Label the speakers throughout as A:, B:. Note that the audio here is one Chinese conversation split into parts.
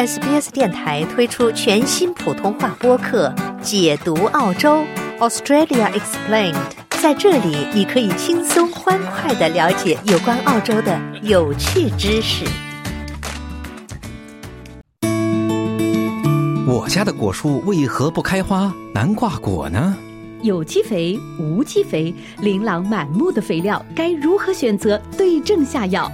A: SBS 电台推出全新普通话播客《解读澳洲 Australia Explained》。在这里，你可以轻松欢快的了解有关澳洲的有趣知识。
B: 我家的果树为何不开花、难挂果呢？
C: 有机肥、无机肥、琳琅满目的肥料，该如何选择？对症下药。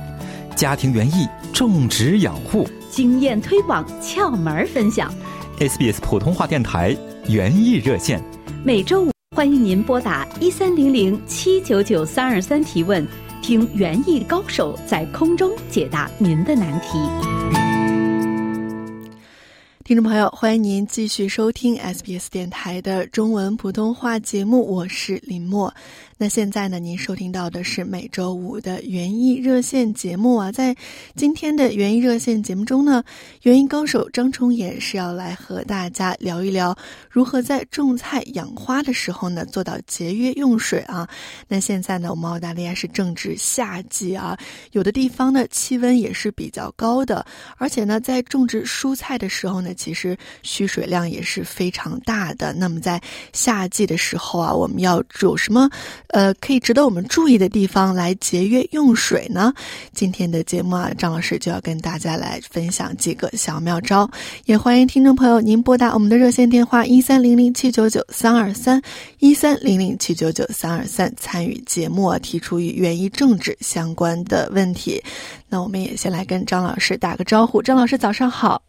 B: 家庭园艺种植养护
C: 经验推广窍门分享。
B: SBS 普通话电台园艺热线，
C: 每周五欢迎您拨打一三零零七九九三二三提问，听园艺高手在空中解答您的难题。
D: 听众朋友，欢迎您继续收听 SBS 电台的中文普通话节目，我是林默。那现在呢，您收听到的是每周五的园艺热线节目啊。在今天的园艺热线节目中呢，园艺高手张崇衍是要来和大家聊一聊如何在种菜养花的时候呢做到节约用水啊。那现在呢，我们澳大利亚是正值夏季啊，有的地方呢气温也是比较高的，而且呢，在种植蔬菜的时候呢，其实需水量也是非常大的。那么在夏季的时候啊，我们要有什么？呃，可以值得我们注意的地方来节约用水呢？今天的节目啊，张老师就要跟大家来分享几个小妙招。也欢迎听众朋友您拨打我们的热线电话一三零零七九九三二三一三零零七九九三二三参与节目，提出与园艺种植相关的问题。那我们也先来跟张老师打个招呼。张老师早上好。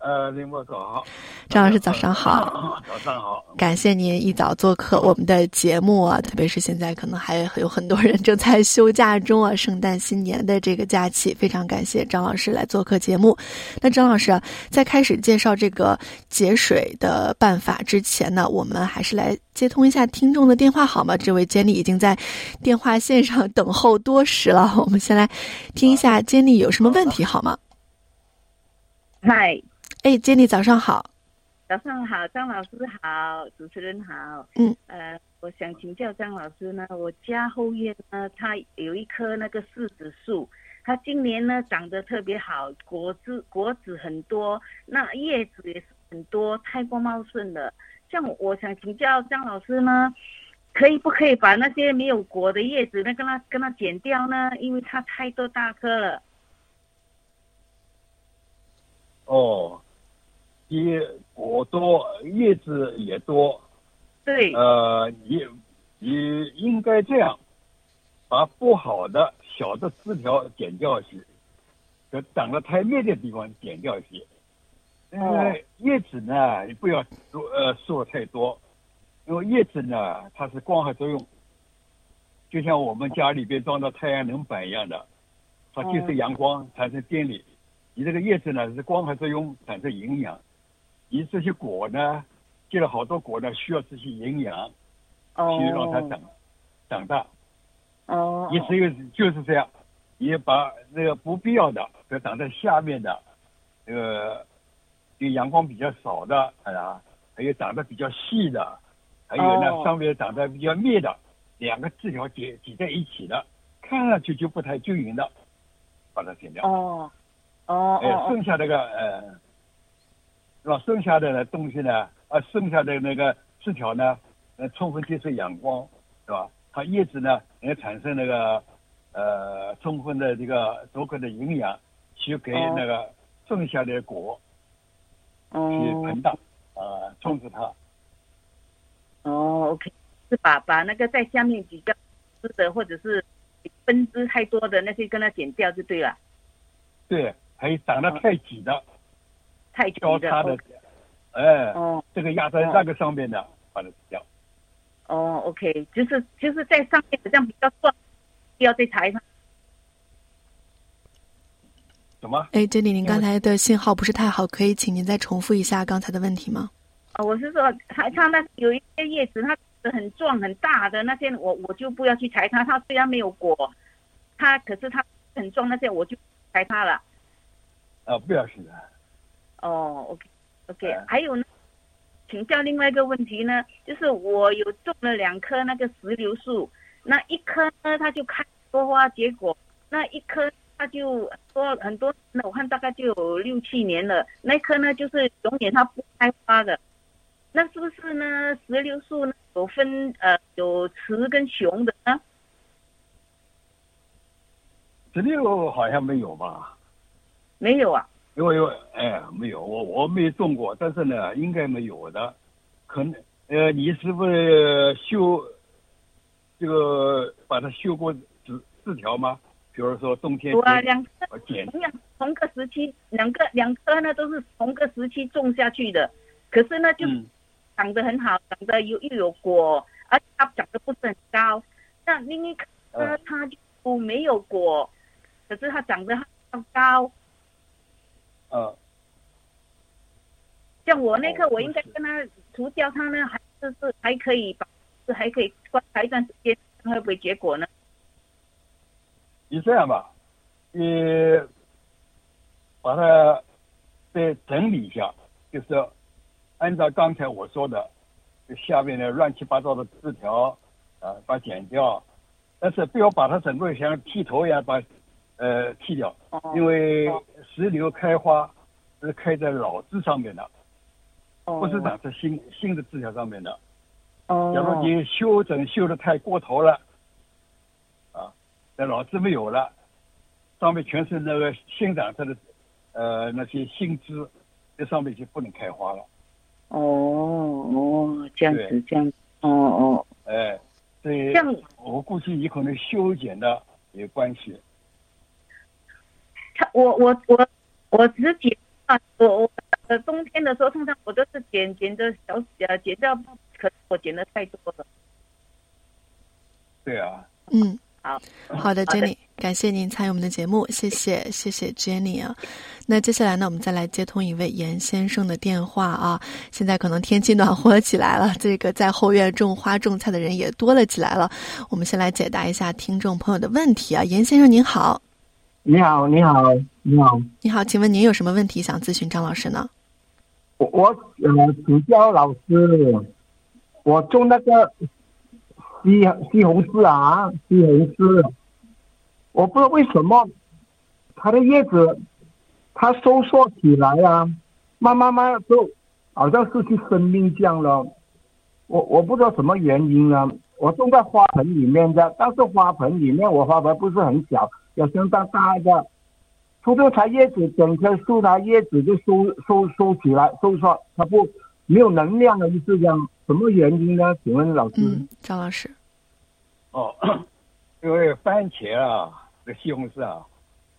E: 呃，林默早好，
D: 张老师早上好，
E: 早上好，
D: 感谢您一早做客我们的节目啊，特别是现在可能还有很多人正在休假中啊，圣诞新年的这个假期，非常感谢张老师来做客节目。那张老师啊，在开始介绍这个节水的办法之前呢，我们还是来接通一下听众的电话好吗？这位监理已经在电话线上等候多时了，我们先来听一下监理有什么问题好吗？
F: 嗨。
D: 哎，杰尼，早上好！
F: 早上好，张老师好，主持人好。
D: 嗯，
F: 呃，我想请教张老师呢，我家后院呢，它有一棵那个柿子树，它今年呢长得特别好，果子果子很多，那叶子也是很多，太过茂盛了。像我想请教张老师呢，可以不可以把那些没有果的叶子，那跟它跟它剪掉呢？因为它太多大棵了。
E: 哦。叶果多，叶子也多。
F: 对。
E: 呃，你你应该这样，把不好的小的枝条剪掉一些，就长得太密的地方剪掉一些。呃，叶子呢，你不要说呃说太多，因为叶子呢，它是光合作用，就像我们家里边装的太阳能板一样的，它接受阳光产生电力。你这个叶子呢，是光合作用产生营养。你这些果呢，结了好多果呢，需要这些营养，去让它长长大。
F: 哦。
E: 你只有就是这样，也把那个不必要的，就长在下面的，这个，有阳光比较少的，哎呀，还有长得比较细的，还有呢上面长得比较密的，两个枝条挤挤在一起的，看上去就不太均匀的，把它剪掉。
F: 哦。哦。
E: 哎，剩下那个呃。是吧？剩下的呢东西呢？啊，剩下的那个枝条呢？呃，充分接受阳光，是吧？它叶子呢，能产生那个呃充分的这个足够的营养，去给那个剩下的果去膨大啊，充实它。
F: 哦，OK，是把把那个在下面比较枝的或者是分支太多的那些跟它剪掉就对了。
E: 对，还有长得太挤的。
F: 太
E: 交叉的，哎，哦，这个压在那个上面的，把它掉。
F: 哦，OK，就是就是在上面这样比较壮，要再裁上。
E: 什么？
D: 哎，经理，您刚才的信号不是太好，可以请您再重复一下刚才的问题吗？
F: 啊，我是说，它它那有一些叶子，它很壮很大的那些，我我就不要去裁它。它虽然没有果，它可是它很壮那些，我就裁它了。
E: 啊，不要去的。
F: 哦，OK，OK，还有呢，请教另外一个问题呢，就是我有种了两棵那个石榴树，那一棵呢它就开多花结果，那一棵它就多很多，那我看大概就有六七年了。那棵呢，就是永远它不开花的。那是不是呢？石榴树呢有分呃有雌跟雄的呢？
E: 石榴好像没有吧？
F: 没有啊。
E: 因为哎没有，我我没种过，但是呢应该没有的。可能呃你是不是修这个把它修过枝枝条吗？比如说冬天
F: 有啊，两棵同样同个时期，两个两棵呢都是同个时期种下去的，可是呢就
E: 嗯
F: 长得很好，长得又又有果，而且它长得不是很高。那另一棵它就没有果，可是它长得很高。
E: 呃
F: 像我那棵，
E: 哦
F: 我应该跟他除掉他呢，还是是还可以把，是还可以观察一段时间，看会不会结果呢？
E: 你这样吧，你把它再整理一下，就是按照刚才我说的，就下面的乱七八糟的字条啊，把它剪掉，但是不要把它整个像剃头一样把呃剃掉，
F: 哦
E: 因为石榴开花是开在老枝上面的，不是长在新新的枝条上面的。
F: 哦
E: 假如你修整修的太过头了，啊，那老枝没有了，上面全是那个新长出的，呃，那些新枝，这上面就不能开花了。
F: 哦哦，这样子这样，哦哦，
E: 哎，对
F: 这样
E: 我估计你可能修剪的有关系。
F: 它我我我我只剪啊，我我呃冬天的时候，通常我都是剪剪的小呃剪掉，可是我剪的太多了。
E: 对啊，
D: 嗯，
F: 好，
D: 好的，Jenny，感谢您参与我们的节目，谢谢，谢谢 Jenny 啊。那接下来呢，我们再来接通一位严先生的电话啊。现在可能天气暖和起来了，这个在后院种花种菜的人也多了起来了。我们先来解答一下听众朋友的问题啊。严先生您好，
G: 你好，你好，你好，
D: 你好，请问您有什么问题想咨询张老师呢？
G: 我我呃请教老师，我种那个西西红柿啊，西红柿，我不知道为什么它的叶子它收缩起来啊，慢慢慢慢就好像失去生命这样了。我我不知道什么原因呢。我种在花盆里面的，但是花盆里面我花盆不是很小，有相当大的。突然它叶子整棵树它叶子就收收收起来，收缩，它不没有能量了，就是这样。什么原因呢？请问老师？
D: 嗯，张老师，
E: 哦，因为番茄啊，这西红柿啊，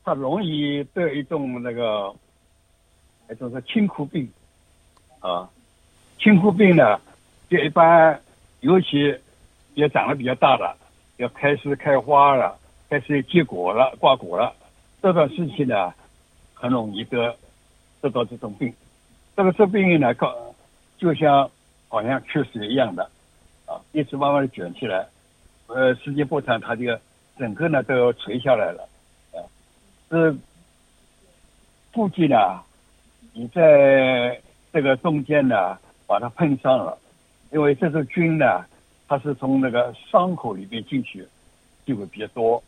E: 它容易得一种那个，一种是青枯病，啊，青枯病呢，就一般，尤其也长得比较大了，要开始开花了，开始结果了，挂果了，这段时期呢，很容易得得到这种病。这个这病呢，告就像好像缺水一样的，啊，一直慢慢的卷起来。呃，时间不长，它这个整个呢都要垂下来了，啊，这估计呢，你在这个中间呢把它碰上了，因为这种菌呢，它是从那个伤口里面进去，就会比较多。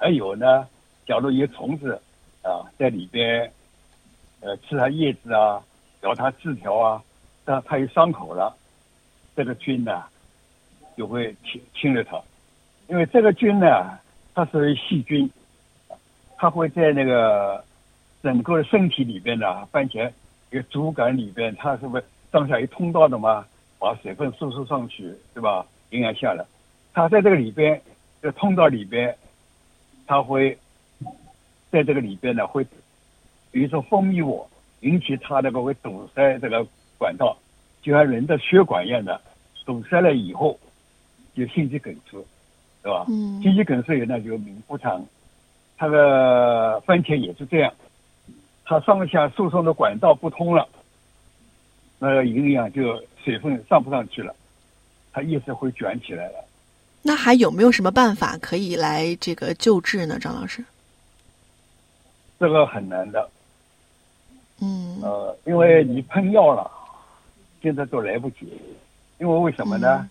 E: 还有呢，假如有虫子啊在里边，呃，吃它叶子啊，咬它枝条啊，那它有伤口了，这个菌呢就会侵侵略它。因为这个菌呢，它是细菌，它会在那个整个身体里边呢，番茄一个主杆里边，它是不是上下有通道的嘛？把水分输出上去，对吧？营养下来，它在这个里边，这个通道里边，它会在这个里边呢，会比如说分泌物引起它那个会堵塞这个管道，就像人的血管一样的，堵塞了以后就心肌梗塞。对吧？
D: 嗯
E: 心肌梗塞那就命不长。它的番茄也是这样，它上下输送的管道不通了，那个营养就水分上不上去了，它叶子会卷起来了。
D: 那还有没有什么办法可以来这个救治呢？张老师？
E: 这个很难的，
D: 嗯。
E: 呃，因为你喷药了，现在都来不及，因为为什么呢？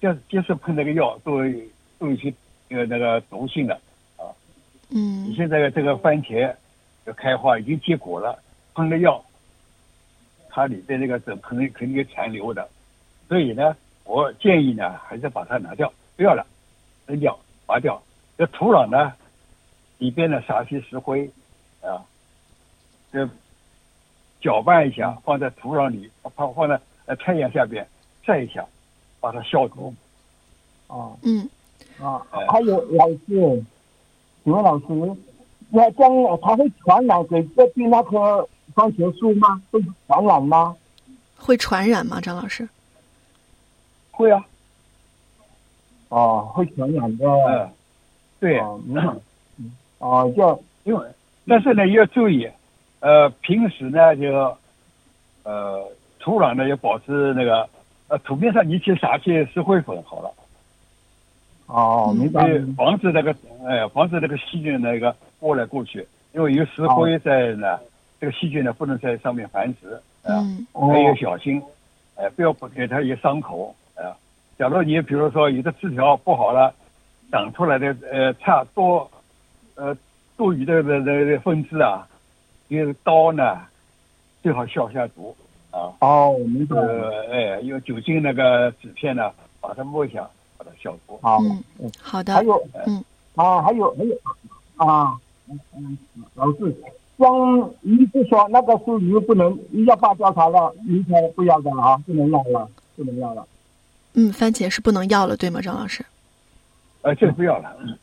E: 接接受喷那个药都有都有一些呃那个毒性的，啊。
D: 嗯。
E: 你现在这个番茄要开花已经结果了，喷了药，它里边那个是肯定肯定有残留的，所以呢，我建议呢还是把它拿掉，不要了，扔掉，拔掉。这土壤呢，里边呢撒些石灰，啊，这搅拌一下，放在土壤里，放放在呃太阳下边晒一下，把它消毒。
G: 啊
D: 嗯
G: 啊
E: 哎，
G: 还有老师，请问老师，那这样它会传染给这边那棵番茄树吗？会传染吗？
D: 会传染吗？张老师？
E: 会啊，
G: 哦，会传染的。
E: 嗯，对。
G: 哦，嗯哦，就
E: 因为，但是呢，要注意，呃，平时呢就，呃，土壤呢要保持那个，呃，土面上你去撒些石灰粉好了，
G: 哦，明白。
E: 防止那个，哎、防止那个细菌那个过来过去，因为有石灰在呢，这个细菌呢不能在上面繁殖，啊、
D: 嗯。
E: 还要小心，哎、不要不给它一个伤口，啊、假如你比如说有的枝条不好了，长出来的呃差多，呃多余的的的的分支啊，这个刀呢最好消下毒啊，
G: 哦，明白。
E: 呃哎用酒精那个纸片呢把它摸一下，把它消毒。
G: 好，
D: 嗯，好的
G: 还。有，
D: 嗯，
G: 啊，还有还有啊，嗯嗯，老师，像鱼是说那个树鱼不能要拔掉它了，鱼才不要的了啊，不能要了，不能要了。
D: 嗯，番茄是不能要了，对吗，张老师？
E: 呃，这个不要了，嗯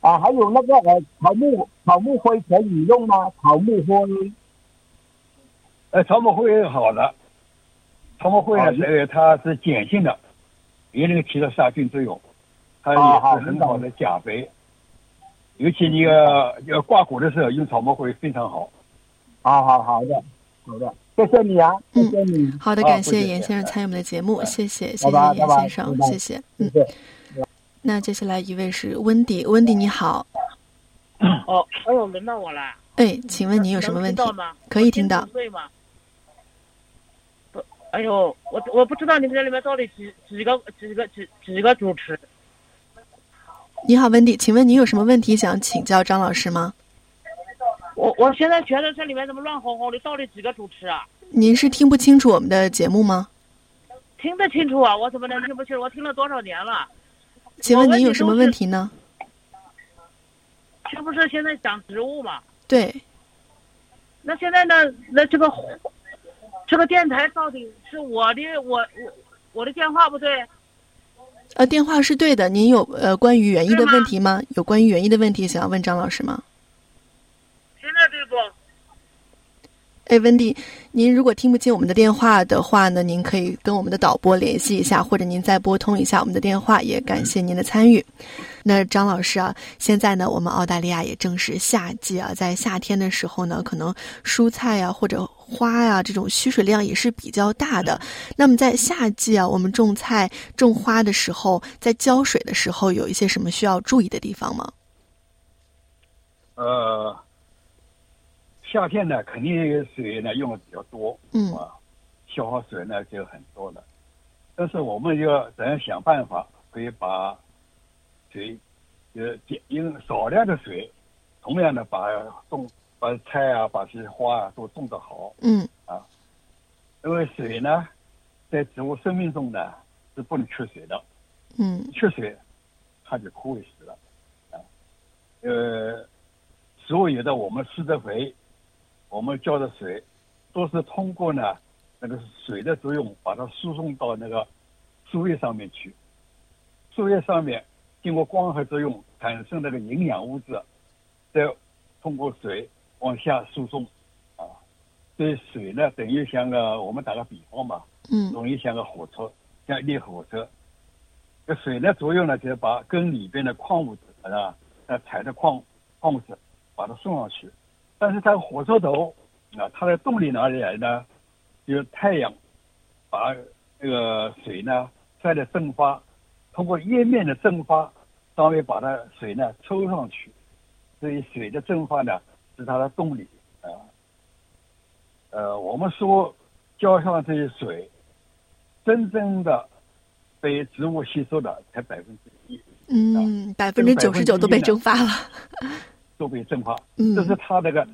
G: 啊，还有那个呃草木草木灰可以用吗？草木灰
E: 呃，草木灰好的，草木灰呢呃它是碱性的，也能起到杀菌作用，它也是很好的钾肥。尤其你要要挂果的时候用草木灰非常好。
G: 好好好的，好的，谢谢你啊，谢谢你，
D: 好的，
E: 啊
D: 感谢严先生参与我们的节目，
E: 哎
D: 谢谢，谢谢严先生，谢谢。嗯，那接下来一位是温迪，温迪你好，
H: 哦，哎呦，轮到我了。
D: 哎，请问您有什么问题？可以听到
H: 吗？不，哎呦，我我不知道你们这里面到底几几个几个几几个主持？
D: 你好，温迪，请问你有什么问题想请教张老师吗？
H: 我我现在觉得这里面怎么乱哄哄的？到底几个主持啊？
D: 您是听不清楚我们的节目吗？
H: 听得清楚啊？我怎么能听不清楚？我听了多少年了？
D: 请问您有什么问题呢？
H: 这不是现在讲植物吗？
D: 对，
H: 那现在呢？那这个这个电台到底是我的我我我的电话不对？
D: 呃，电话是对的。您有呃关于园艺的问题吗？有关于园艺的问题想要问张老师吗？
H: 现在对不？
D: 哎，温迪，您如果听不清我们的电话的话呢，您可以跟我们的导播联系一下，或者您再拨通一下我们的电话。也感谢您的参与。那张老师啊，现在呢，我们澳大利亚也正是夏季啊，在夏天的时候呢，可能蔬菜啊或者花呀、这种需水量也是比较大的。那么在夏季啊，我们种菜、种花的时候，在浇水的时候，有一些什么需要注意的地方吗？
E: 呃，夏天呢，肯定水呢用的比较多，
D: 嗯
E: 啊，消耗水呢就很多了。但是我们要怎样想办法，可以把水，呃，减用少量的水，同样的把种把菜啊，把这些花啊都种得好。
D: 嗯啊
E: 因为水呢，在植物生命中呢是不能缺水的，
D: 嗯
E: 缺水它就枯萎死了。啊，呃，所有的我们施的肥，我们浇的水，都是通过呢那个水的作用，把它输送到那个树叶上面去。树叶上面经过光合作用产生那个营养物质，再通过水往下输送。啊，所以水呢，等于像个我们打个比方吧，
D: 嗯
E: 容易像个火车，像一列火车。这水的作用呢，就是把根里边的矿物质啊，那，采的矿矿物质，把它送上去。但是它火车头啊，它的动力哪里来呢？就是太阳把这个水呢晒的蒸发，通过叶面的蒸发，稍微把它水呢抽上去。所以水的蒸发呢是它的动力啊。呃，我们说浇上这些水，真正的被植物吸收的才百分之一。
D: 嗯，百分之九十九都被蒸发了。
E: 都被蒸发。
D: 嗯
E: 这是它那个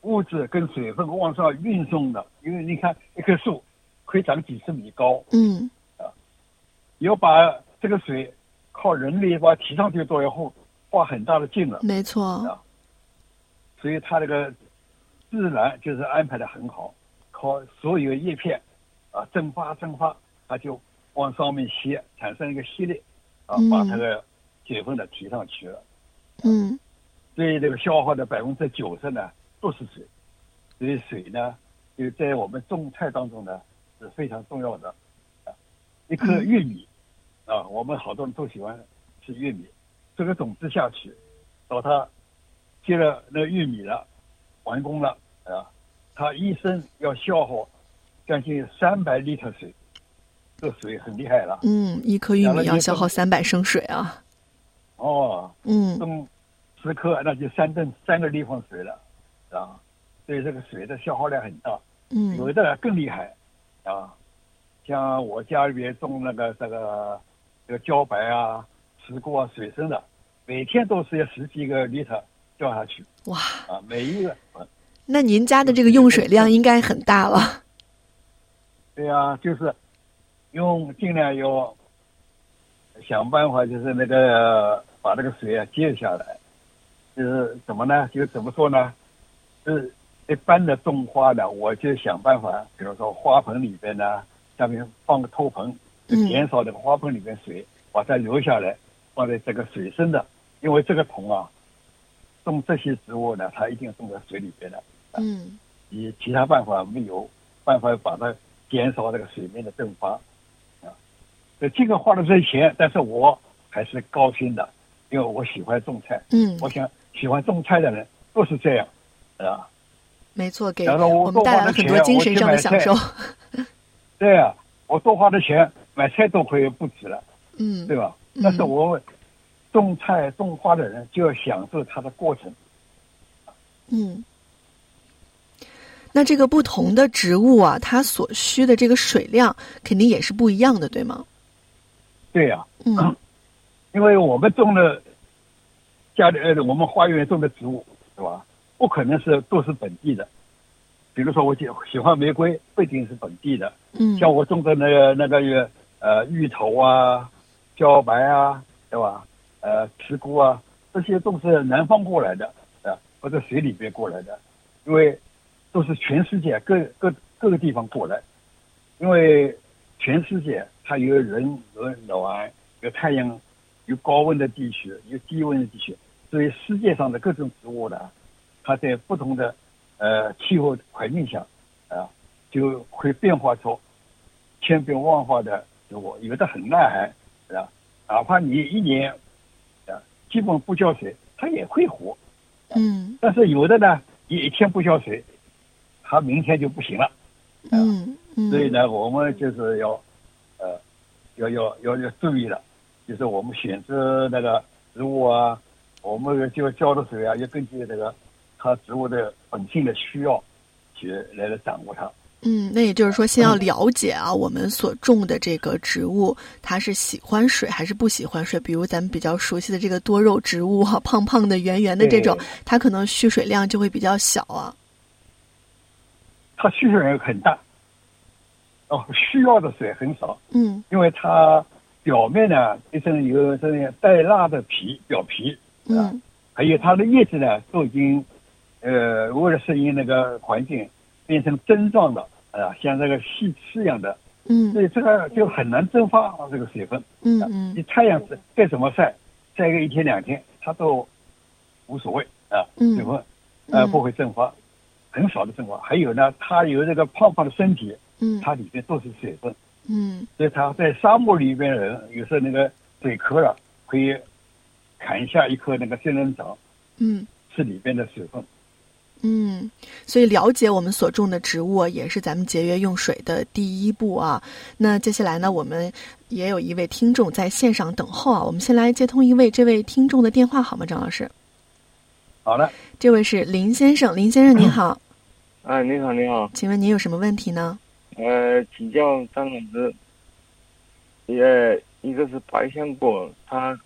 E: 物质跟水分往上运送的。因为你看一棵树可以长几十米高，
D: 嗯啊
E: 要把这个水靠人力把它提上去都要花花很大的劲了。
D: 没错，
E: 啊所以它这个自然就是安排的很好，靠所有叶片啊蒸发蒸发，它就往上面吸，产生一个吸力啊
D: 嗯，
E: 把它的水分呢提上去了。
D: 嗯
E: 所以这个消耗的百分之九十呢都是水，所以水呢就在我们种菜当中呢是非常重要的。啊，一颗玉米啊，我们好多人都喜欢吃玉米，这个种子下去，到它结了那个玉米了，完工了啊，它一生要消耗将近三百立特水，这水很厉害了。
D: 嗯，一颗玉米要消耗三百升水啊。
E: 哦，
D: 嗯
E: 种十克那就三吨三个立方水了，啊，所以这个水的消耗量很大。嗯有
D: 嗯
E: 的更厉害，啊，像我家里边种那个这个这个茭白啊、石锅啊、水生的，每天都是要十几个 liter 掉下去
D: 哇，
E: 啊，每一个，啊
D: 那您家的这个用水量应该很大了。
E: 对呀、就是用尽量要想办法，就是那个把这个水啊接下来，就是怎么呢？就怎么说呢？就是一般的种花呢，我就想办法，比如说花盆里边呢，下面放个托盆，就
D: 嗯
E: 减少这个花盆里面水，把它留下来，放在这个水深的，因为这个桶啊，种这些植物呢，它一定种在水里边的。
D: 嗯
E: 你其他办法没有办法把它减少这个水面的蒸发啊。这这个花了这些钱，但是我还是高兴的，因为我喜欢种菜。
D: 嗯，
E: 我想喜欢种菜的人都是这样，啊，
D: 没错，给
E: 我
D: 我们带来了很多精神上的享受。
E: 对啊，我多花的钱买菜都可以不止了，
D: 嗯
E: 对吧？
D: 嗯
E: 但是我种菜种花的人就要享受它的过程。
D: 嗯。那这个不同的植物啊，它所需的这个水量肯定也是不一样的，对吗？
E: 对呀、
D: 嗯
E: 因为我们种的家里呃，我们花园种的植物，是吧？不可能是都是本地的。比如说，我喜喜欢玫瑰，不一定是本地的。
D: 嗯
E: 像我种的那个那个呃芋头啊、茭白啊，对吧？呃，石菇啊，这些都是南方过来的啊，或者水里边过来的，因为都是全世界各各各个地方过来，因为全世界它有人有暖，有太阳，有高温的地区，有低温的地区，所以世界上的各种植物呢，它在不同的呃气候环境下啊，就会变化出千变万化的植物，有的很耐寒，是吧？哪怕你一年啊基本不浇水，它也会活。
D: 嗯
E: 但是有的呢，你一天不浇水，它明天就不行了。
D: 嗯嗯，
E: 所以呢，我们就是要呃要要要要注意了，就是我们选择那个植物啊，我们就浇的水啊，要根据这个它植物的本性的需要去来来掌握它。
D: 嗯，那也就是说，先要了解啊，我们所种的这个植物，它是喜欢水还是不喜欢水？比如咱们比较熟悉的这个多肉植物哈、胖胖的、圆圆的这种，它可能蓄水量就会比较小啊。
E: 它蓄水量很大，哦，需要的水很少，
D: 嗯
E: 因为它表面呢一层有这样带蜡的皮表皮，
D: 嗯。
E: 还有它的叶子呢都已经呃为了适应那个环境变成针状的啊，像这个细刺一样的，
D: 嗯。
E: 所以这个就很难蒸发这个水分。啊
D: 嗯。嗯
E: 你太阳是再怎么晒，晒个一天两天，它都无所谓啊，
D: 嗯。
E: 水分呃
D: 嗯。
E: 不会蒸发，很少的蒸发。还有呢，它有这个胖胖的身体，
D: 嗯。
E: 它里面都是水分，
D: 嗯。
E: 所以它在沙漠里边的人有时候那个水渴了，可以砍下一颗那个仙人掌，
D: 嗯
E: 是里边的水分。
D: 嗯，所以了解我们所种的植物啊也是咱们节约用水的第一步啊。那接下来呢，我们也有一位听众在线上等候啊，我们先来接通一位这位听众的电话好吗？张老师，
E: 好的，
D: 这位是林先生，林先生您好，
I: 哎，你好，你好，
D: 请问您有什么问题呢？
I: 呃，请教张老师，呃，一个是白香果，它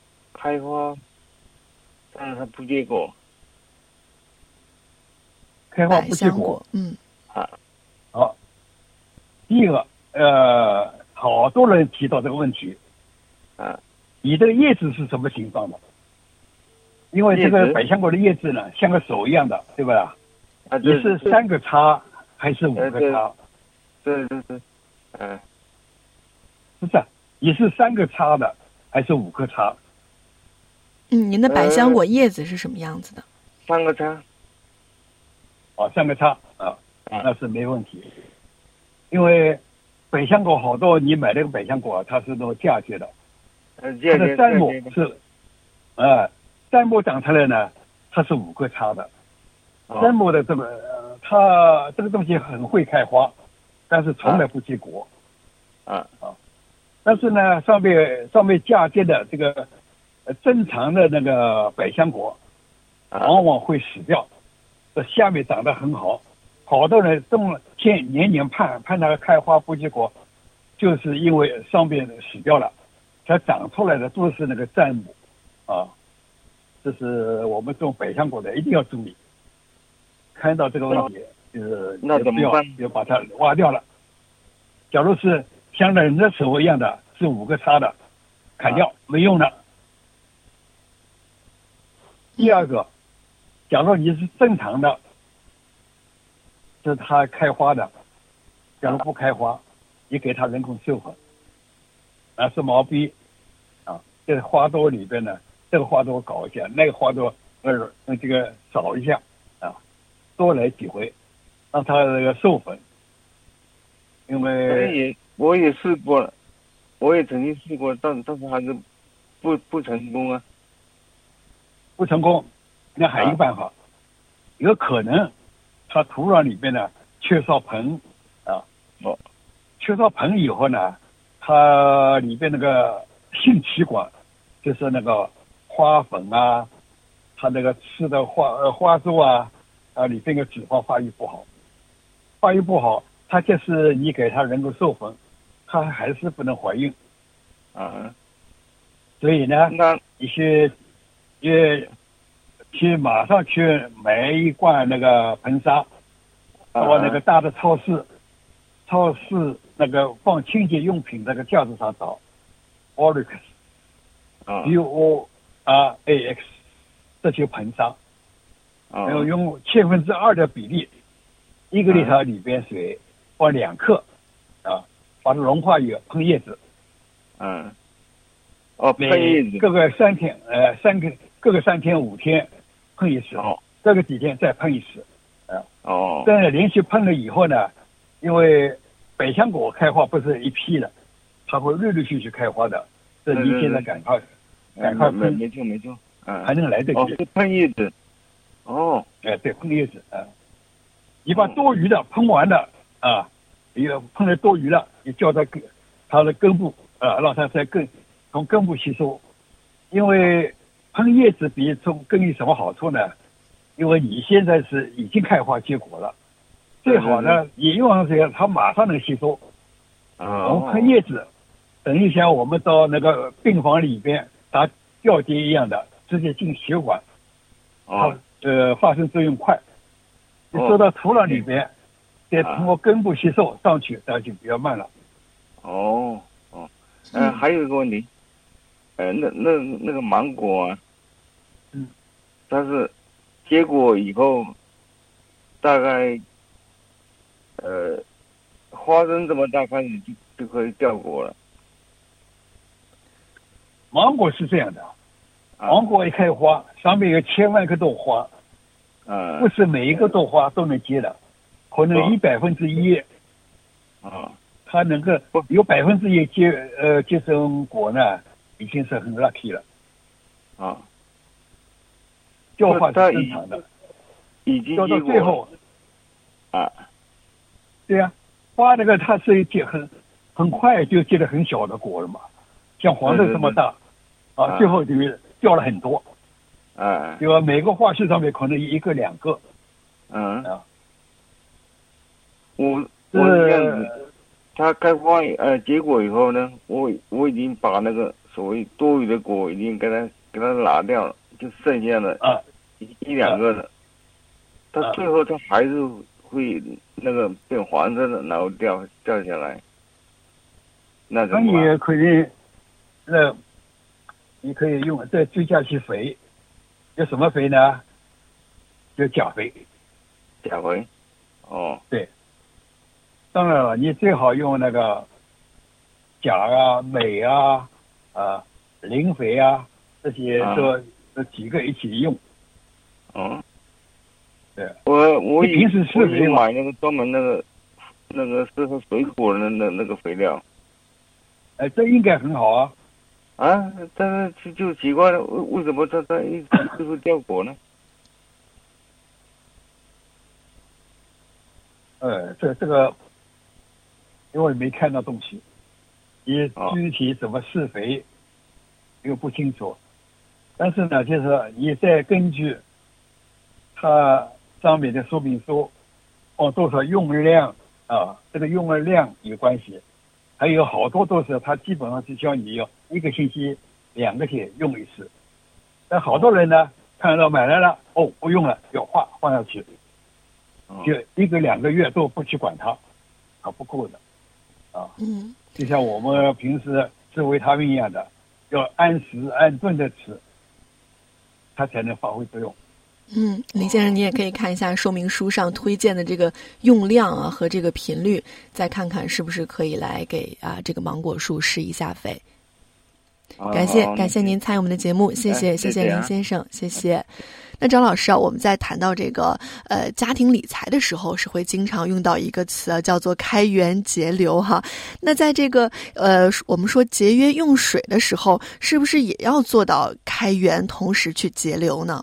I: 开花，但是它不结果，
E: 开花不结果。
D: 嗯。
E: 好，第一个，呃，好多人提到这个问题，
I: 啊，
E: 你这个叶子是什么形状的？因为这个百香果的叶子呢，像个手一样的，对吧？
I: 啊，
E: 你是三个叉还是五个叉？
I: 对对。对，嗯，
E: 不是，你是三个叉的还是五个叉？
D: 嗯，您的百香果叶子是什么样子的？
I: 三个叉，
E: 哦，三个叉啊，那是没问题。因为百香果好多，你买那个百香果，它是那种嫁接的，
I: 呃，
E: 它的砧木是，呃，砧木长出来呢，它是五个叉的。砧
I: 哦
E: 木的这个，呃它这个东西很会开花，但是从来不结果。
I: 啊啊
E: 但是呢，上面上面嫁接的这个呃正常的那个百香果，
I: 啊
E: 往往会死掉，这下面长得很好，好多人种了天年年盼盼它开花不结果，就是因为上面死掉了，它长出来的都是那个砧木，啊，这是我们种百香果的一定要注意，看到这个问题就是
I: 那怎么办
E: 要把它挖掉了。假如是像人的手一样的，是五个叉的，砍掉、没用的。第二个，假如你是正常的，是它开花的，假如不开花，你给它人工授粉，啊是毛笔，啊，这个花朵里边呢，这个花朵搞一下，那个花朵呃那这个扫一下，啊，多来几回，让它那个授粉，因为我
I: 也我也试过了，我也曾经试过，但但是还是不不成功啊。
E: 不成功，那还有一个办法，有可能它土壤里边呢缺少硼。啊，
I: 哦，
E: 缺少硼以后呢，它里边那个性气管，就是那个花粉啊，它那个吃的花呃花粥啊，啊里边的脂肪发育不好，发育不好，它就是你给它人工授粉，它还是不能怀孕，
I: 啊，
E: 所以呢，
I: 那
E: 你去，去去马上去买一罐那个硼砂，到那个大的超市，超市那个放清洁用品那个架子上找，Orix
I: 啊。
E: U O R A X，这些硼砂，
I: 啊。
E: 然后用千分之二的比例，一个 liter 里边水放两克，啊，把它融化以后喷叶子，
I: 嗯，哦，
E: 每
I: 喷叶子。
E: 各个三天，呃，三个各个三天五天喷一次，
I: 哦。
E: 各个几天再喷一次，啊。
I: 哦。
E: 这样连续喷了以后呢，因为百香果开花不是一批的，它会陆陆续续开花的，这你现在赶快赶快喷，
I: 没错没错，嗯，
E: 还能来得及。
I: 哦是喷叶子，哦。
E: 哎，对，喷叶子啊，你把多余的喷完了啊，你喷了多余了，你叫它根它的根部啊，让它在根从根部吸收，因为喷叶子比种根有什么好处呢？因为你现在是已经开花结果了，最好呢，你用上这个，它马上能吸收。
I: 啊，
E: 我们喷叶子，等一下我们到那个病房里边打吊滴一样的，直接进血管，
I: 哦。
E: 它呃发生作用快。你
I: 哦
E: 收到土壤里边，再通过根部吸收上去，那就比较慢了。
I: 哦。哦，嗯，还有一个问题，呃，那那那个芒果啊，
E: 嗯，
I: 但是结果以后大概呃花生这么大开始就就可以掉果了，
E: 芒果是这样的，
I: 啊。
E: 芒果一开花，上面有千万个朵花，
I: 啊。
E: 不是每一个朵花都能结的，可能
I: 哦
E: 一百分之一，
I: 啊。
E: 它能够有百分之一结呃结成果呢，已经是很 lucky 了。
I: 啊，
E: 掉花是正常的，
I: 已经
E: 掉到最后，
I: 啊。
E: 对呀、花那个它是结很很快就结了很小的果了嘛，像黄豆这么大，啊，
I: 啊
E: 最后就掉了很多，
I: 啊。
E: 对吧？每个花序上面可能一个两个，
I: 嗯。
E: 啊，
I: 我
E: 这
I: 我这样子，它开花呃结果以后呢，我我已经把那个所谓多余的果已经给它给它拿掉了，就剩下了
E: 啊
I: 一一两个了。它最后它还是会那个变黄色的，然后掉掉下来。那怎
E: 那你？可以，那你可以用再追加些肥，有什么肥呢？就钾肥。
I: 钾肥。哦，对
E: 当然了，你最好用那个钾啊、镁啊、啊磷肥啊这些
I: 说
E: 这这几个一起用。
I: 嗯，
E: 对，
I: 我我
E: 平时施
I: 我以
E: 肥
I: 买那个专门那个那个适合水果的那那个肥料
E: 哎，这应该很好啊。
I: 啊，但是就就奇怪了，为为什么它它一直就是掉果呢？
E: 呃，这这个，因为没看到东西，你
I: 哦
E: 具体怎么施肥又不清楚。但是呢，就是你再根据它上面的说明书，哦多少用量啊，这个用的量有关系。还有好多都是它基本上是叫你要一个星期、两个天用一次。但好多人呢，看到买来了，哦，不用了，要换换下去。
I: 哦
E: 就一个两个月都不去管它，它不够的，啊，
D: 嗯
E: 就像我们平时吃维他命一样的，要按时按顿的吃，它才能发挥作用。
D: 嗯，林先生，你也可以看一下说明书上推荐的这个用量啊和这个频率，再看看是不是可以来给啊这个芒果树施一下肥。感谢感谢您参与我们的节目，谢谢
I: 哎
D: 谢谢林先生，谢谢。那张老师啊，我们在谈到这个呃家庭理财的时候，是会经常用到一个词啊，叫做开源节流哈。那在这个呃我们说节约用水的时候，是不是也要做到开源，同时去节流呢？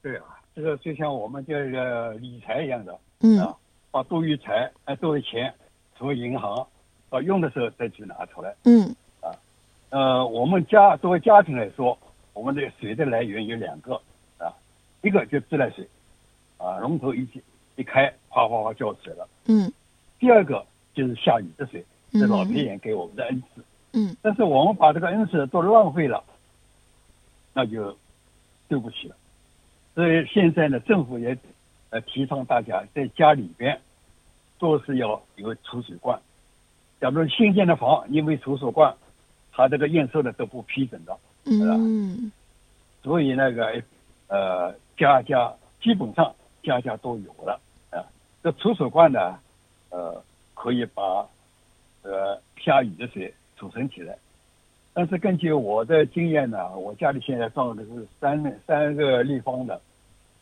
E: 对啊，这个就像我们这个理财一样的，
D: 嗯
E: 啊，把多余财哎多余钱存银行，到用的时候再去拿出来。
D: 嗯啊
E: 呃，我们家作为家庭来说，我们的水的来源有两个啊，一个就自来水，啊，龙头一一开，哗哗哗浇水了。
D: 嗯
E: 第二个就是下雨的水，
D: 嗯
E: 是老天爷给我们的恩赐。
D: 嗯
E: 但是我们把这个恩赐都浪费了，那就对不起了。所以现在呢，政府也呃提倡大家在家里边都是要有储水罐。假如新建的房因为储水罐，它这个验收的都不批准的，
D: 嗯
E: 所以那个呃家家基本上家家都有了啊。这储水罐呢，呃可以把呃下雨的水储存起来。但是根据我的经验呢，我家里现在装的是三三个立方的，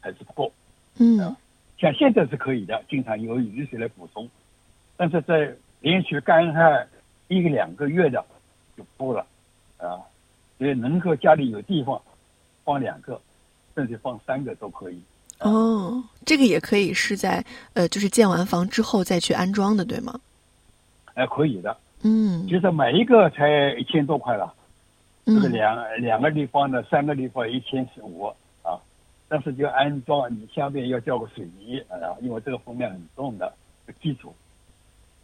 E: 还是不够。
D: 嗯
E: 像现在是可以的，经常有雨水来补充，但是在连续干旱一个两个月的就不够了啊。所以能够家里有地方放两个，甚至放三个都可以。
D: 哦，这个也可以是在呃就是建完房之后再去安装的，对吗？
E: 哎，可以的。
D: 嗯
E: 就是每一个才一千多块了，这个
D: 嗯
E: 两两个立方的，三个立方一千五啊。但是就安装，你下面要浇个水泥啊，因为这个风量很重的基础。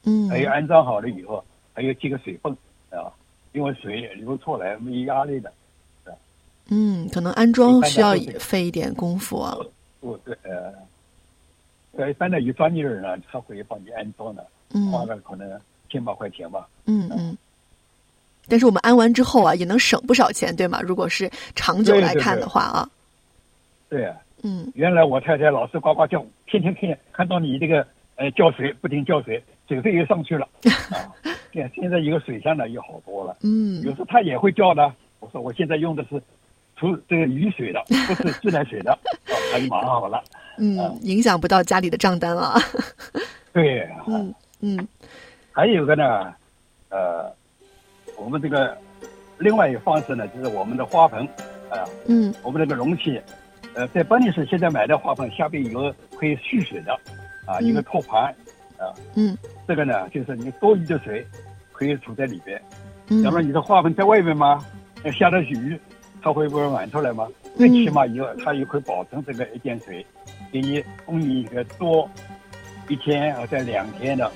D: 嗯
E: 还有安装好了以后，还要接个水泵啊，因为水流出来没压力的。
D: 嗯，可能安装需要费一点功夫啊。
E: 不对，呃，呃，一般的有专业的人呢，他会帮你安装的，
D: 嗯
E: 花了可能千把块钱吧。
D: 嗯嗯。但是我们安完之后啊，也能省不少钱，对吗？如果是长久来看
E: 对对对
D: 的话啊，
E: 对啊，
D: 嗯
E: 原来我太太老是呱呱叫，天天看看到你这个呃浇水，不停浇水，水费又上去了 啊。现现在有个水箱呢，又好多了。
D: 嗯
E: 有时候她也会叫的，我说我现在用的是除这个雨水的，不是自来水的，啊，她就马上好了。
D: 嗯，影响不到家里的账单了。啊。
E: 对，啊。
D: 嗯。嗯
E: 还有一个呢，呃，我们这个另外一个方式呢，就是我们的花盆，啊、
D: 嗯。
E: 我们那个容器，呃，在本地市现在买的花盆下边有个可以蓄水的，啊，
D: 嗯。
E: 一个托盘，啊，
D: 嗯。
E: 这个呢就是你多余的水可以储在里边。
D: 嗯。
E: 要不然你的花盆在外面嘛，要下着雨，它会不会满出来吗？最起码有它也可以保证这个一点水，给你供应一个多一天或者两天的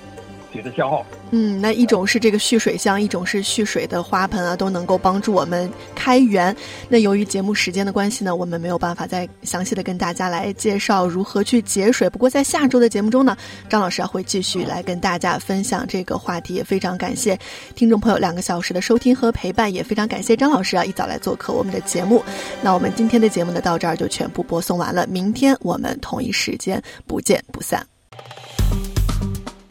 E: 水的消耗。
D: 嗯，那一种是这个蓄水箱，一种是蓄水的花盆啊，都能够帮助我们开源。那由于节目时间的关系呢，我们没有办法再详细的跟大家来介绍如何去节水。不过在下周的节目中呢，张老师啊会继续来跟大家分享这个话题。也非常感谢听众朋友两个小时的收听和陪伴，也非常感谢张老师啊一早来做客我们的节目。那我们今天的节目呢到这儿就全部播送完了，明天我们同一时间不见不散。